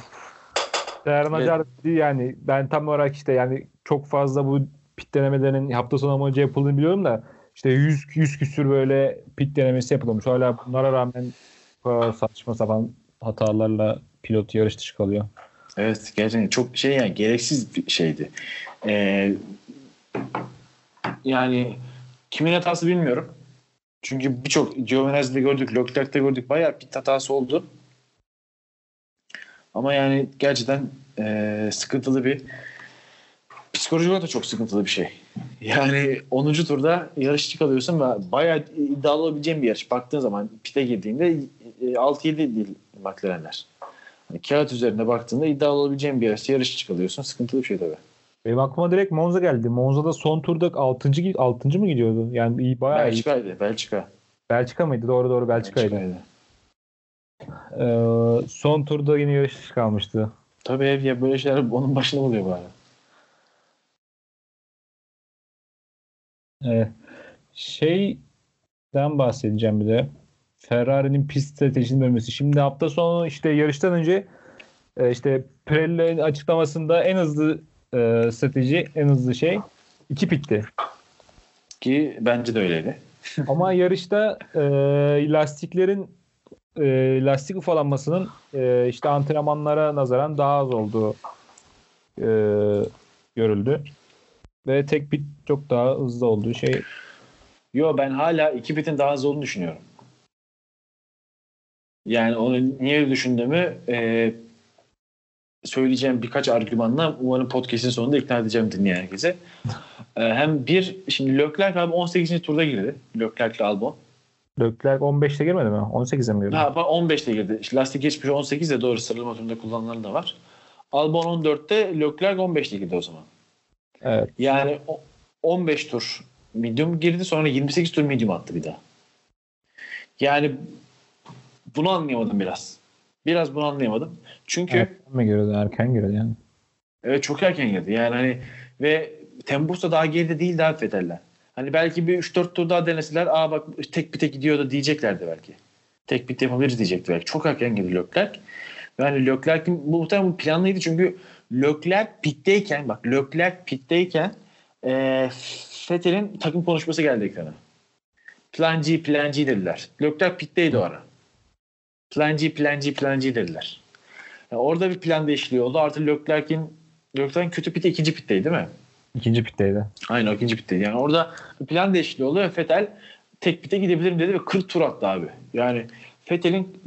Serhan Acar evet. yani ben tam olarak işte yani çok fazla bu pit denemelerinin hafta sonu amacı yapıldığını biliyorum da işte 100 100 küsür böyle pit denemesi yapılmış. Hala bunlara rağmen saçma sapan hatalarla pilot yarış dışı kalıyor. Evet gerçekten çok şey yani gereksiz bir şeydi. Ee, yani kimin hatası bilmiyorum. Çünkü birçok Giovinazzi'de gördük, Leclerc'te gördük. Bayağı pit hatası oldu. Ama yani gerçekten e, sıkıntılı bir psikolojik olarak da çok sıkıntılı bir şey. Yani 10. turda yarışçı kalıyorsun ve bayağı iddialı olabileceğin bir yarış. Baktığın zaman pite girdiğinde 6-7 değil McLaren'ler. Yani kağıt üzerinde baktığında iddialı olabileceğin bir yarış. Yarışçı kalıyorsun. Sıkıntılı bir şey tabii. Benim aklıma direkt Monza geldi. Monza'da son turda 6. 6. mı gidiyordu? Yani iyi bayağı Belçika'ydı. iyi. Belçika. Belçika mıydı? Doğru doğru Belçika'ydı. Belçika'ydı. Ee, son turda yine yarış kalmıştı. Tabii ev ya böyle şeyler onun başına oluyor bari. Ee, şeyden bahsedeceğim bir de. Ferrari'nin pist stratejisinin bölmesi. Şimdi hafta sonu işte yarıştan önce e, işte Pirelli'nin açıklamasında en hızlı e, strateji, en hızlı şey iki pitti. Ki bence de öyleydi. *laughs* Ama yarışta e, lastiklerin e, lastik ufalanmasının e, işte antrenmanlara nazaran daha az olduğu e, görüldü. Ve tek pit çok daha hızlı olduğu şey. Yo ben hala iki pitin daha hızlı olduğunu düşünüyorum. Yani onu niye düşündüğümü e, söyleyeceğim birkaç argümanla umarım podcast'in sonunda ikna edeceğim dinleyen herkese. E, hem bir, şimdi Leclerc abi 18. turda girdi. Leclerc ile Albon. Leclerc 15'te girmedi mi? 18'e mi girdi? Ha, 15'te girdi. İşte lastik geçmiş 18 de doğru sıralama turunda kullanılan da var. Albon 14'te Leclerc 15'te girdi o zaman. Evet. Yani 15 tur medium girdi sonra 28 tur medium attı bir daha. Yani bunu anlayamadım biraz. Biraz bunu anlayamadım. Çünkü erken mi girdi? Erken girdi yani. Evet çok erken girdi. Yani hani ve Temmuz da daha geride değil daha Fethel'ler. Hani belki bir 3-4 tur daha deneseler aa bak tek bite gidiyor da diyeceklerdi belki. Tek bit yapabiliriz diyecekti belki. Çok erken girdi Leclerc. Yani Leclerc'in bu muhtemelen planlıydı çünkü Leclerc pitteyken bak Leclerc pitteyken e, Fethel'in takım konuşması geldi ekrana. Plan G, plan G dediler. Leclerc pitteydi o ara. Plan G, plan G, plan G dediler. Yani orada bir plan değişikliği oldu. Artı Leclerc'in Leclerc'in kötü piti ikinci pitteydi değil mi? İkinci pitteydi. Aynen ikinci pitteydi. Yani orada bir plan değişikliği oldu ve Fetel tek pite gidebilirim dedi ve 40 tur attı abi. Yani Fetel'in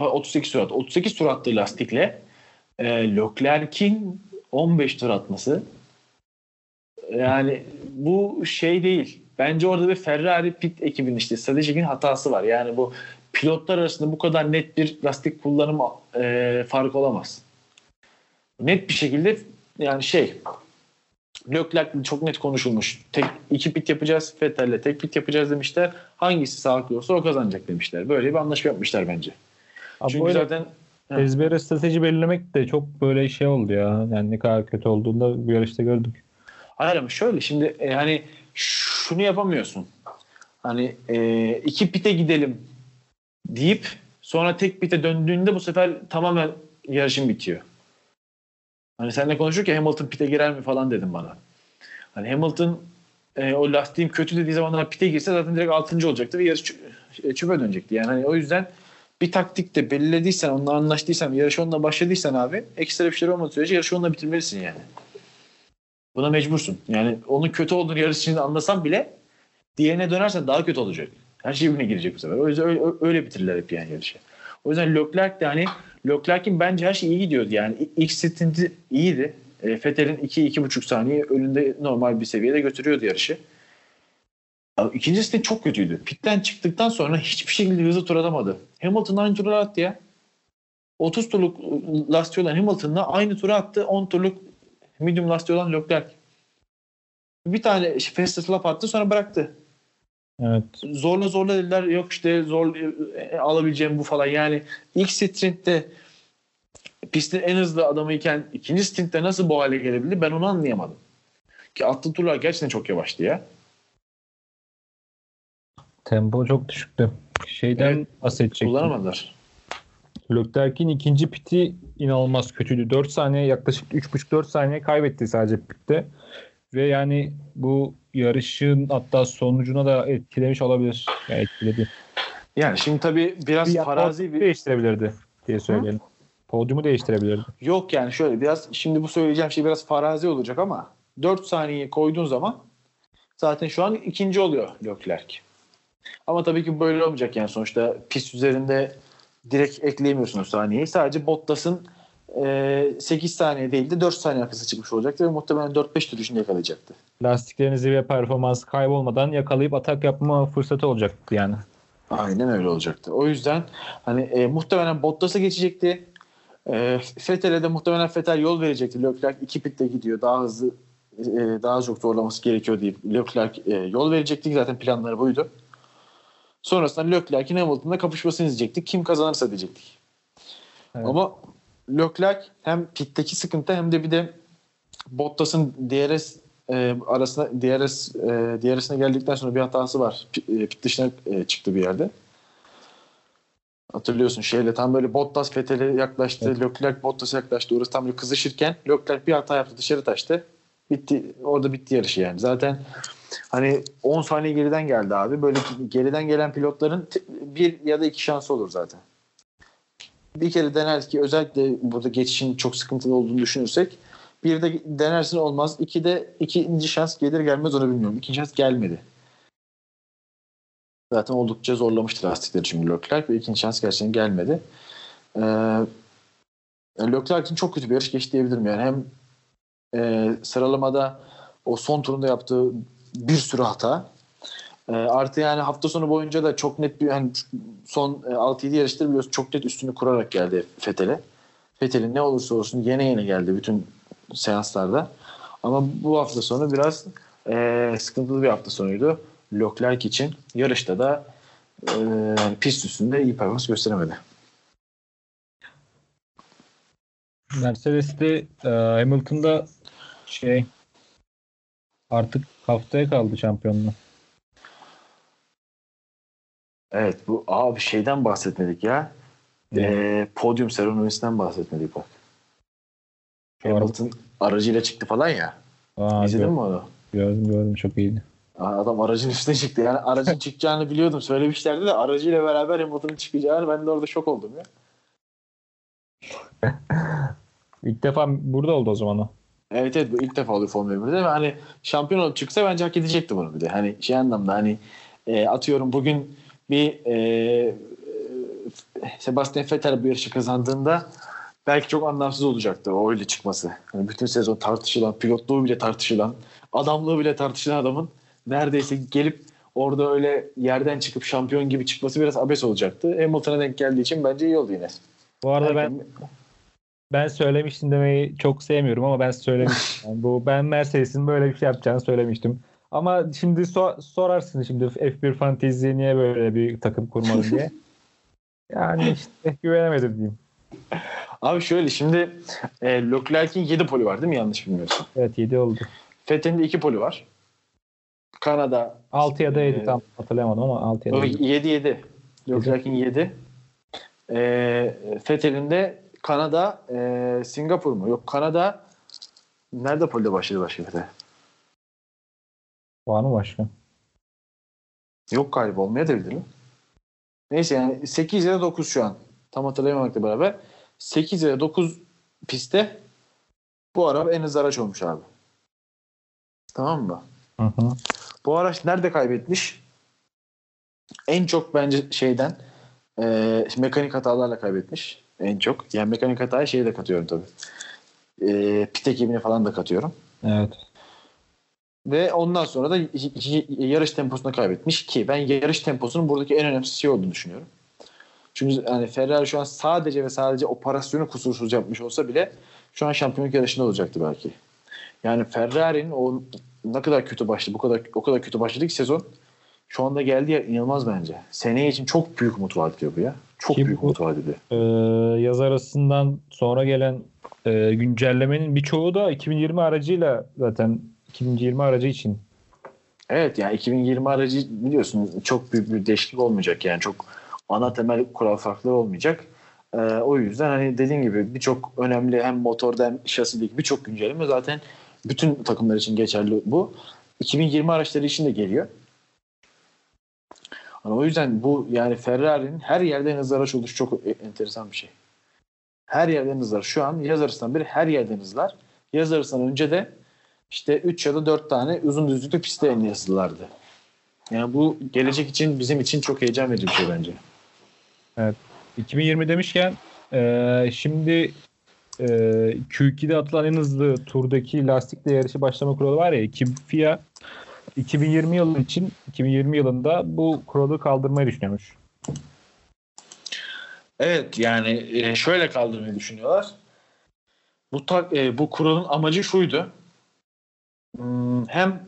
38 tur attı. 38 tur attığı lastikle e, Leclerc'in 15 tur atması yani bu şey değil. Bence orada bir Ferrari pit ekibinin işte stratejinin hatası var. Yani bu pilotlar arasında bu kadar net bir lastik kullanım e, farkı olamaz. Net bir şekilde yani şey Leclerc çok net konuşulmuş. Tek iki pit yapacağız Vettel'le tek pit yapacağız demişler. Hangisi sağlıklı olsa o kazanacak demişler. Böyle bir anlaşma yapmışlar bence. Abi Çünkü zaten ezbere strateji belirlemek de çok böyle şey oldu ya. Yani ne kadar kötü olduğunu da bu yarışta gördük. Hayır ama şöyle şimdi e, hani şunu yapamıyorsun. Hani e, iki pite gidelim deyip sonra tek pite döndüğünde bu sefer tamamen yarışın bitiyor. Hani seninle konuşurken Hamilton pite girer mi falan dedim bana. Hani Hamilton e, o lastiğim kötü dediği zamanlar pite girse zaten direkt 6. olacaktı ve yarış çö- çöpe dönecekti. Yani hani o yüzden bir taktikte belirlediysen, onunla anlaştıysan, yarış onunla başladıysan abi ekstra bir şey olmadığı sürece yarışı onunla bitirmelisin yani. Buna mecbursun. Yani onun kötü olduğunu yarış içinde anlasan bile diğerine dönersen daha kötü olacak. Her şey birbirine girecek bu sefer. O yüzden öyle, öyle bitirirler hep yani yarışı. O yüzden Leclerc de hani Leclerc'in bence her şey iyi gidiyordu yani. İlk stinti iyiydi. E, Fettel'in 2-2,5 saniye önünde normal bir seviyede götürüyordu yarışı. İkinci stint çok kötüydü. Pitten çıktıktan sonra hiçbir şekilde hızlı tur atamadı. Hamilton aynı turu attı ya. 30 turluk lastiği olan Hamilton'la aynı tura attı. 10 turluk medium lastiği olan Leclerc. Bir tane fast lap attı sonra bıraktı. Evet. Zorla zorla dediler yok işte zor e, alabileceğim bu falan. Yani ilk strintte pistin en hızlı adamıyken ikinci strintte nasıl bu hale gelebildi ben onu anlayamadım. Ki attığı turlar gerçekten çok yavaştı ya. Tempo çok düşüktü. Şeyden Evet, bahsedecektim. Kullanamadılar. Leclerc'in ikinci piti inanılmaz kötüydü. 4 saniye yaklaşık 3,5-4 saniye kaybetti sadece pitte. Ve yani bu yarışın hatta sonucuna da etkilemiş olabilir. Yani etkiledi. Yani şimdi tabii biraz Bir farazi bir değiştirebilirdi diye söyleyelim. Podyumu değiştirebilirdi. Yok yani şöyle biraz şimdi bu söyleyeceğim şey biraz farazi olacak ama 4 saniye koyduğun zaman zaten şu an ikinci oluyor Leclerc. Ama tabii ki böyle olmayacak yani sonuçta pist üzerinde direkt ekleyemiyorsun o saniyeyi. Sadece Bottas'ın e, 8 saniye değil de 4 saniye arkası çıkmış olacaktı ve muhtemelen 4-5 tur içinde yakalayacaktı. Lastiklerin zirve performansı kaybolmadan yakalayıp atak yapma fırsatı olacaktı yani. Aynen öyle olacaktı. O yüzden hani e, muhtemelen Bottas'a geçecekti. E, Fettel'e de muhtemelen Fettel yol verecekti. Leclerc iki pitte gidiyor. Daha hızlı e, daha çok zorlaması gerekiyor deyip Leclerc e, yol verecekti. Zaten planları buydu. Sonrasında Leclerc'in Hamilton'la kapışmasını izleyecektik. Kim kazanırsa diyecektik. Evet. Ama Leclerc hem pitteki sıkıntı hem de bir de Bottas'ın DRS e, arasına DRS e, DRS'ine geldikten sonra bir hatası var. E, pit dışına e, çıktı bir yerde. Hatırlıyorsun şeyle tam böyle Bottas Vettel'e yaklaştı. Evet. Leclerc Bottas'a yaklaştı. Orası tam böyle kızışırken Leclerc bir hata yaptı dışarı taştı. Bitti. Orada bitti yarışı yani. Zaten hani 10 saniye geriden geldi abi. Böyle geriden gelen pilotların bir ya da iki şansı olur zaten. Bir kere dener ki özellikle burada geçişin çok sıkıntılı olduğunu düşünürsek bir de denersin olmaz. İki de ikinci şans gelir gelmez onu bilmiyorum. İkinci şans gelmedi. Zaten oldukça zorlamıştı lastikleri çünkü Leclerc ve ikinci şans gerçekten gelmedi. Ee, yani Leclerc için çok kötü bir yarış geçti diyebilirim yani. Hem e, sıralamada o son turunda yaptığı bir sürü hata. E, artı yani hafta sonu boyunca da çok net bir yani son e, 6-7 yarıştır biliyorsun çok net üstünü kurarak geldi Fethel'e. Fethel'in ne olursa olsun yene yene geldi bütün seanslarda. Ama bu hafta sonu biraz e, sıkıntılı bir hafta sonuydu. Leclerc için yarışta da e, pist üstünde iyi performans gösteremedi. Mercedes'te e, Hamilton'da şey artık haftaya kaldı şampiyonluğu. Evet bu abi şeyden bahsetmedik ya. E, podyum seremonisinden bahsetmedik bak. Şu araba- Hamilton aracıyla çıktı falan ya. Aa, İzledin gör- mi onu? Gördüm gördüm çok iyiydi. Aa, Adam aracın üstüne çıktı. Yani aracın çıkacağını biliyordum. Söylemişlerdi de aracıyla beraber Hamilton'ın çıkacağını ben de orada şok oldum ya. *laughs* İlk defa burada oldu o zaman o. Evet evet bu ilk defa oluyor Formula 1'de ve hani şampiyon olup çıksa bence hak edecekti bunu bir de. Hani şey anlamda hani e, atıyorum bugün bir e, e, Sebastian Vettel bu yarışı kazandığında belki çok anlamsız olacaktı o öyle çıkması. Hani bütün sezon tartışılan, pilotluğu bile tartışılan, adamlığı bile tartışılan adamın neredeyse gelip orada öyle yerden çıkıp şampiyon gibi çıkması biraz abes olacaktı. Hamilton'a denk geldiği için bence iyi oldu yine. Bu arada ben ben söylemiştim demeyi çok sevmiyorum ama ben söylemiştim. *laughs* Yani bu ben Mercedes'in böyle bir şey yapacağını söylemiştim. Ama şimdi so- sorarsın şimdi F1 Fantasy niye böyle bir takım kurmadı diye. *laughs* Yani işte güvenemedim diyeyim. Abi şöyle şimdi e, Leclerc'in 7 poli var değil mi yanlış bilmiyorsam? Evet 7 oldu. Vettel'in de 2 poli var. Kanada 6 ya da 7 Ee, tam hatırlayamadım ama 6 ya da 7. 7 7. Leclerc'in 7. E, Vettel'in de Kanada e, Singapur mu? Yok Kanada nerede polide başladı başka Vettel? Var mı başka? Yok galiba olmaya da bilir mi? Neyse yani 8 ya da 9 şu an. Tam hatırlayamamakla beraber. 8 ya da 9 pistte bu araba en hızlı araç olmuş abi. Tamam mı? Hı hı. Bu araç nerede kaybetmiş? En çok bence şeyden e, mekanik hatalarla kaybetmiş. En çok. Yani mekanik hataya şeyi de katıyorum tabii. E, pit ekibine falan da katıyorum. Evet. Ve ondan sonra da yarış temposunu kaybetmiş ki ben yarış temposunun buradaki en önemli şey olduğunu düşünüyorum. Çünkü yani Ferrari şu an sadece ve sadece operasyonu kusursuz yapmış olsa bile şu an şampiyonluk yarışında olacaktı belki. Yani Ferrari'nin o ne kadar kötü başladı, bu kadar o kadar kötü başladı ki sezon. Şu anda geldiği yer inanılmaz bence. Seneye için çok büyük umut vaat ediyor bu ya. Çok Ki büyük umut vaat ediyor. Ee, yaz arasından sonra gelen e, güncellemenin birçoğu da 2020 aracıyla zaten 2020 aracı için. Evet yani 2020 aracı biliyorsun çok büyük bir değişiklik olmayacak yani çok ana temel kural farkları olmayacak. Ee, o yüzden hani dediğin gibi birçok önemli hem motorda hem şasideki birçok güncelleme zaten bütün takımlar için geçerli bu. 2020 araçları için de geliyor. Hani o yüzden bu yani Ferrari'nin her yerden hızlı araç oluşu çok enteresan bir şey. Her yerden hızlar. Şu an yaz arasından beri her yerden hızlar. Yaz arasından önce de işte 3 ya da 4 tane uzun düzlüklü piste yazdılardı. Yani bu gelecek için bizim için çok heyecan verici bir şey bence. Evet. 2020 demişken e, şimdi e, Q2'de atılan en hızlı turdaki lastikle yarışı başlama kuralı var ya iki, FIA 2020 yılı için 2020 yılında bu kuralı kaldırmayı düşünüyormuş. Evet yani e, şöyle kaldırmayı düşünüyorlar. Bu tak, e, bu kuralın amacı şuydu. Hmm, hem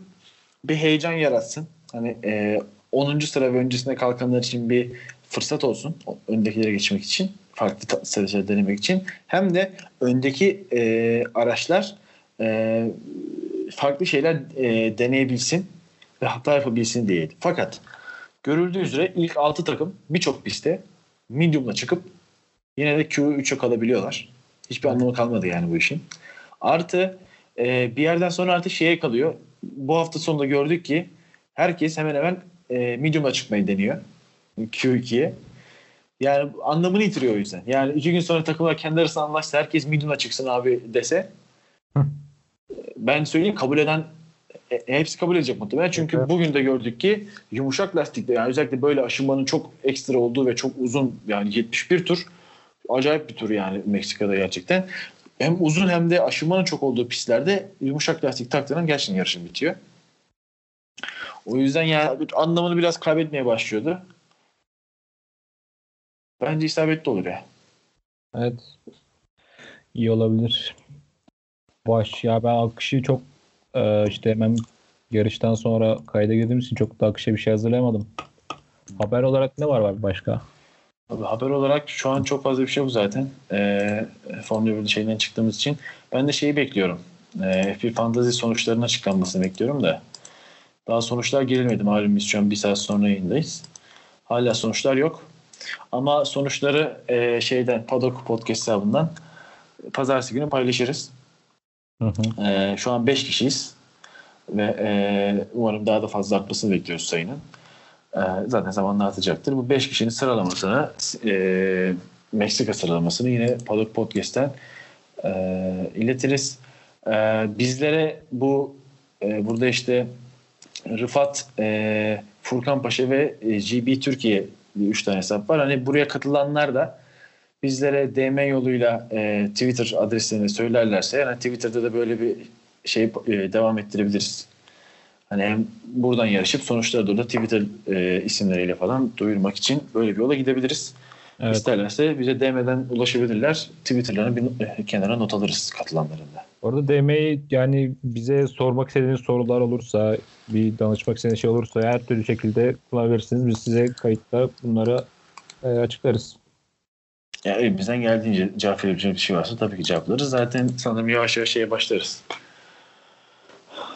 bir heyecan yaratsın. Hani e, 10. sıra ve öncesinde kalkanlar için bir fırsat olsun. Öndekilere geçmek için. Farklı stratejiler denemek için. Hem de öndeki e, araçlar e, farklı şeyler e, deneyebilsin ve hata yapabilsin diye. Fakat görüldüğü üzere ilk 6 takım birçok pistte medium'la çıkıp yine de Q3'e kalabiliyorlar. Hiçbir anlamı kalmadı yani bu işin. Artı e, bir yerden sonra artık şeye kalıyor. Bu hafta sonunda gördük ki herkes hemen hemen e, medium'a çıkmayı deniyor. Q2'ye. Yani anlamını yitiriyor o yüzden. Yani iki gün sonra takımlar kendi arasında anlaşsa herkes medium'a çıksın abi dese ben söyleyeyim kabul eden e, hepsi kabul edecek muhtemelen. Çünkü evet. bugün de gördük ki yumuşak lastikle yani özellikle böyle aşınmanın çok ekstra olduğu ve çok uzun yani 71 tur acayip bir tur yani Meksika'da gerçekten. Hem uzun hem de aşınmanın çok olduğu pistlerde yumuşak lastik taktığının gerçekten yarışın bitiyor. O yüzden yani anlamını biraz kaybetmeye başlıyordu. Bence isabetli olur ya. Evet. İyi olabilir. Baş ya ben akışı çok e, işte hemen yarıştan sonra kayda girdiğim için çok da akışa bir şey hazırlayamadım. Haber olarak ne var var başka? Abi, haber olarak şu an çok fazla bir şey yok zaten. Ee, Formula 1 şeyinden çıktığımız için. Ben de şeyi bekliyorum. Ee, F1 Fantasy sonuçlarının açıklanmasını bekliyorum da. Daha sonuçlar gerilmedi. Malum biz şu an bir saat sonra yayındayız. Hala sonuçlar yok. Ama sonuçları e, şeyden Paddock Podcast hesabından pazartesi günü paylaşırız. Hı hı. E, şu an 5 kişiyiz. Ve e, umarım daha da fazla artmasını bekliyoruz sayının. E, zaten zamanla artacaktır. Bu 5 kişinin sıralamasını e, Meksika sıralamasını yine Paddock Podcast'ten e, iletiriz. E, bizlere bu e, burada işte Rıfat, e, Furkan Paşa ve e, GB Türkiye üç tane hesap var. Hani buraya katılanlar da bizlere DM yoluyla e, Twitter adreslerini söylerlerse yani Twitter'da da böyle bir şey e, devam ettirebiliriz. Hani hem buradan yarışıp sonuçları da orada Twitter e, isimleriyle falan duyurmak için böyle bir yola gidebiliriz. Evet. İsterlerse bize DM'den ulaşabilirler. Twitter'larını bir e, kenara not alırız katılanların da. Orada DM'yi yani bize sormak istediğiniz sorular olursa, bir danışmak istediğiniz şey olursa her türlü şekilde kullanabilirsiniz. Biz size kayıtta bunları e, açıklarız. Ya elimizden geldiğince cevap verebileceğimiz bir şey varsa tabii ki cevaplarız. Zaten sanırım yavaş yavaş şeye başlarız.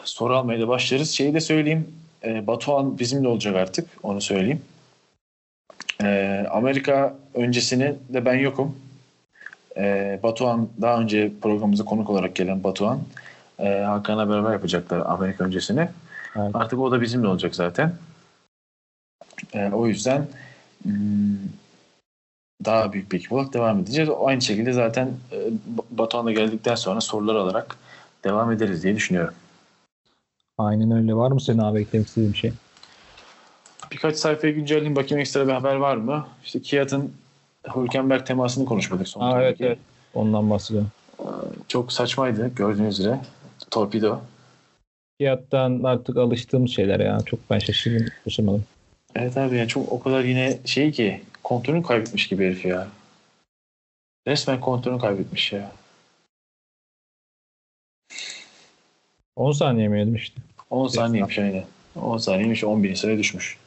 Soru almaya da başlarız. Şeyi de söyleyeyim. E, Batuhan bizimle olacak artık. Onu söyleyeyim. E, Amerika öncesini de ben yokum. E, Batuhan daha önce programımıza konuk olarak gelen Batuhan e, Hakan'la beraber yapacaklar Amerika öncesini. Evet. Artık o da bizimle olacak zaten. E, o yüzden hmm, daha büyük bir ekip olarak devam edeceğiz. Aynı şekilde zaten e, Batuhan'la geldikten sonra sorular alarak devam ederiz diye düşünüyorum. Aynen öyle. Var mı senin abi eklemek istediğin bir şey? Birkaç sayfayı güncelleyeyim bakayım ekstra bir haber var mı? İşte Kiat'ın Hülkenberg temasını konuşmadık son Aa, evet, evet. Ondan bahsediyorum. Çok saçmaydı gördüğünüz üzere. Torpido. Kiat'tan artık alıştığımız şeyler ya. Çok ben şaşırdım, şaşırmadım. Evet abi ya çok o kadar yine şey ki kontrolünü kaybetmiş gibi herif ya. Resmen kontrolünü kaybetmiş ya. 10 saniye mi yedim işte? 10 saniyeymiş aynen. 10 saniyeymiş 10 bin sıraya düşmüş.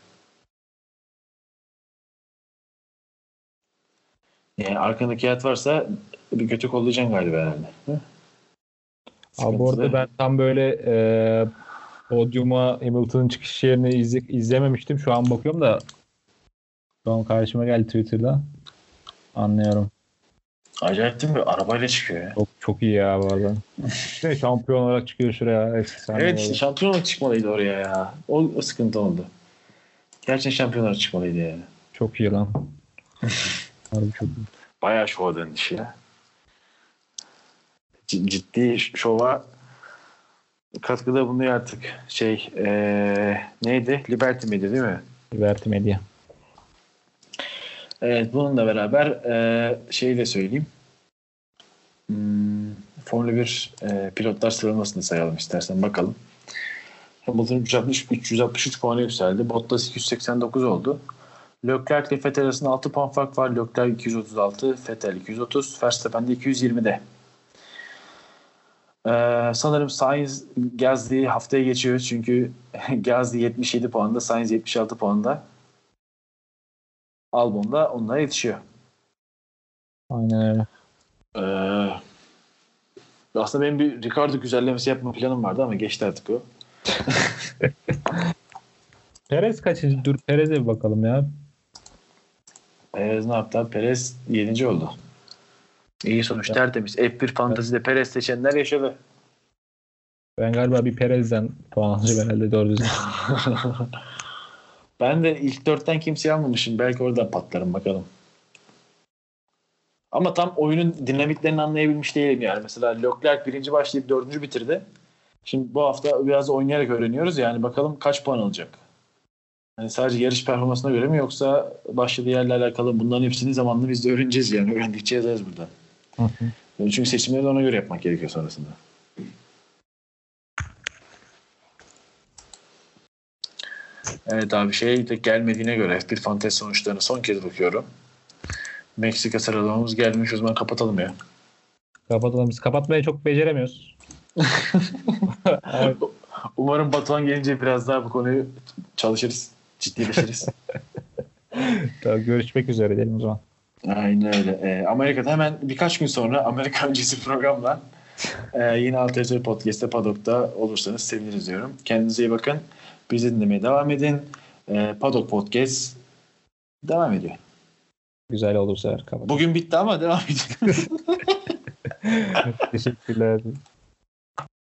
Yani arkandaki hayat varsa bir kötü kollayacaksın galiba herhalde. Hı? Abi bu arada ben tam böyle e, podyuma Hamilton'ın çıkış yerini izle, izlememiştim. Şu an bakıyorum da şu an karşıma geldi Twitter'da. Anlıyorum. Acayip değil mi? Arabayla çıkıyor ya. Çok, çok iyi ya bu arada. işte *laughs* şampiyon olarak çıkıyor şuraya. Efsane evet işte şampiyon olarak çıkmalıydı oraya ya. O, o sıkıntı oldu. Gerçekten şampiyon olarak çıkmalıydı yani. Çok iyi lan. *laughs* Harbi çok iyi. Bayağı şova döndü iş ya. Ciddi şova katkıda bulunuyor artık. Şey ee, neydi? Liberty miydi değil mi? Liberty Media. Evet bununla beraber e, şeyi de söyleyeyim. Hmm, Formula 1 e, pilotlar sıralamasını sayalım istersen bakalım. Hamilton 360, 363 puana yükseldi. Bottas 289 oldu. Leclerc ile Vettel arasında 6 puan fark var. Leclerc 236, Vettel 230, Verstappen de 220'de. Ee, sanırım Sainz Gasly haftaya geçiyor çünkü *laughs* Gasly 77 puanda, Sainz 76 puanda. Albon da onlara yetişiyor. Aynen öyle. Ee, aslında benim bir Ricardo güzellemesi yapma planım vardı ama geçti artık o. *laughs* Perez kaçıncı? Dur Perez'e bir bakalım ya. Perez ne yaptı? Perez 7. oldu. İyi sonuç tertemiz. F1 Fantasy'de Perez seçenler yaşadı. Ben galiba bir Perez'den puan alacağım herhalde doğru düzgün. *laughs* ben de ilk dörtten kimseyi almamışım. Belki oradan patlarım bakalım. Ama tam oyunun dinamiklerini anlayabilmiş değilim yani. Mesela Leclerc birinci başlayıp dördüncü bitirdi. Şimdi bu hafta biraz oynayarak öğreniyoruz. Yani bakalım kaç puan alacak. Yani sadece yarış performansına göre mi yoksa başladığı yerle alakalı bunların hepsini zamanla biz de öğreneceğiz yani. Öğrendikçe yazarız burada. Çünkü seçimleri de ona göre yapmak gerekiyor sonrasında. Evet abi şey de gelmediğine göre F1 Fantasy sonuçlarına son kez bakıyorum. Meksika sıralamamız gelmiş o zaman kapatalım ya. Kapatalım. Biz kapatmayı çok beceremiyoruz. *laughs* Umarım Batuhan gelince biraz daha bu konuyu çalışırız. Ciddileşiriz. *laughs* Tamam, görüşmek üzere diyelim o zaman. Aynen öyle. Ee, Amerika'da hemen birkaç gün sonra Amerika *laughs* öncesi programla e, yine Alternative Podcast'te Paddock'ta olursanız seviniriz diyorum. Kendinize iyi bakın. Bizi dinlemeye devam edin. E, Paddock Podcast devam ediyor. Güzel olursa kapat. Bugün bitti ama devam ediyor. *laughs* Teşekkürler.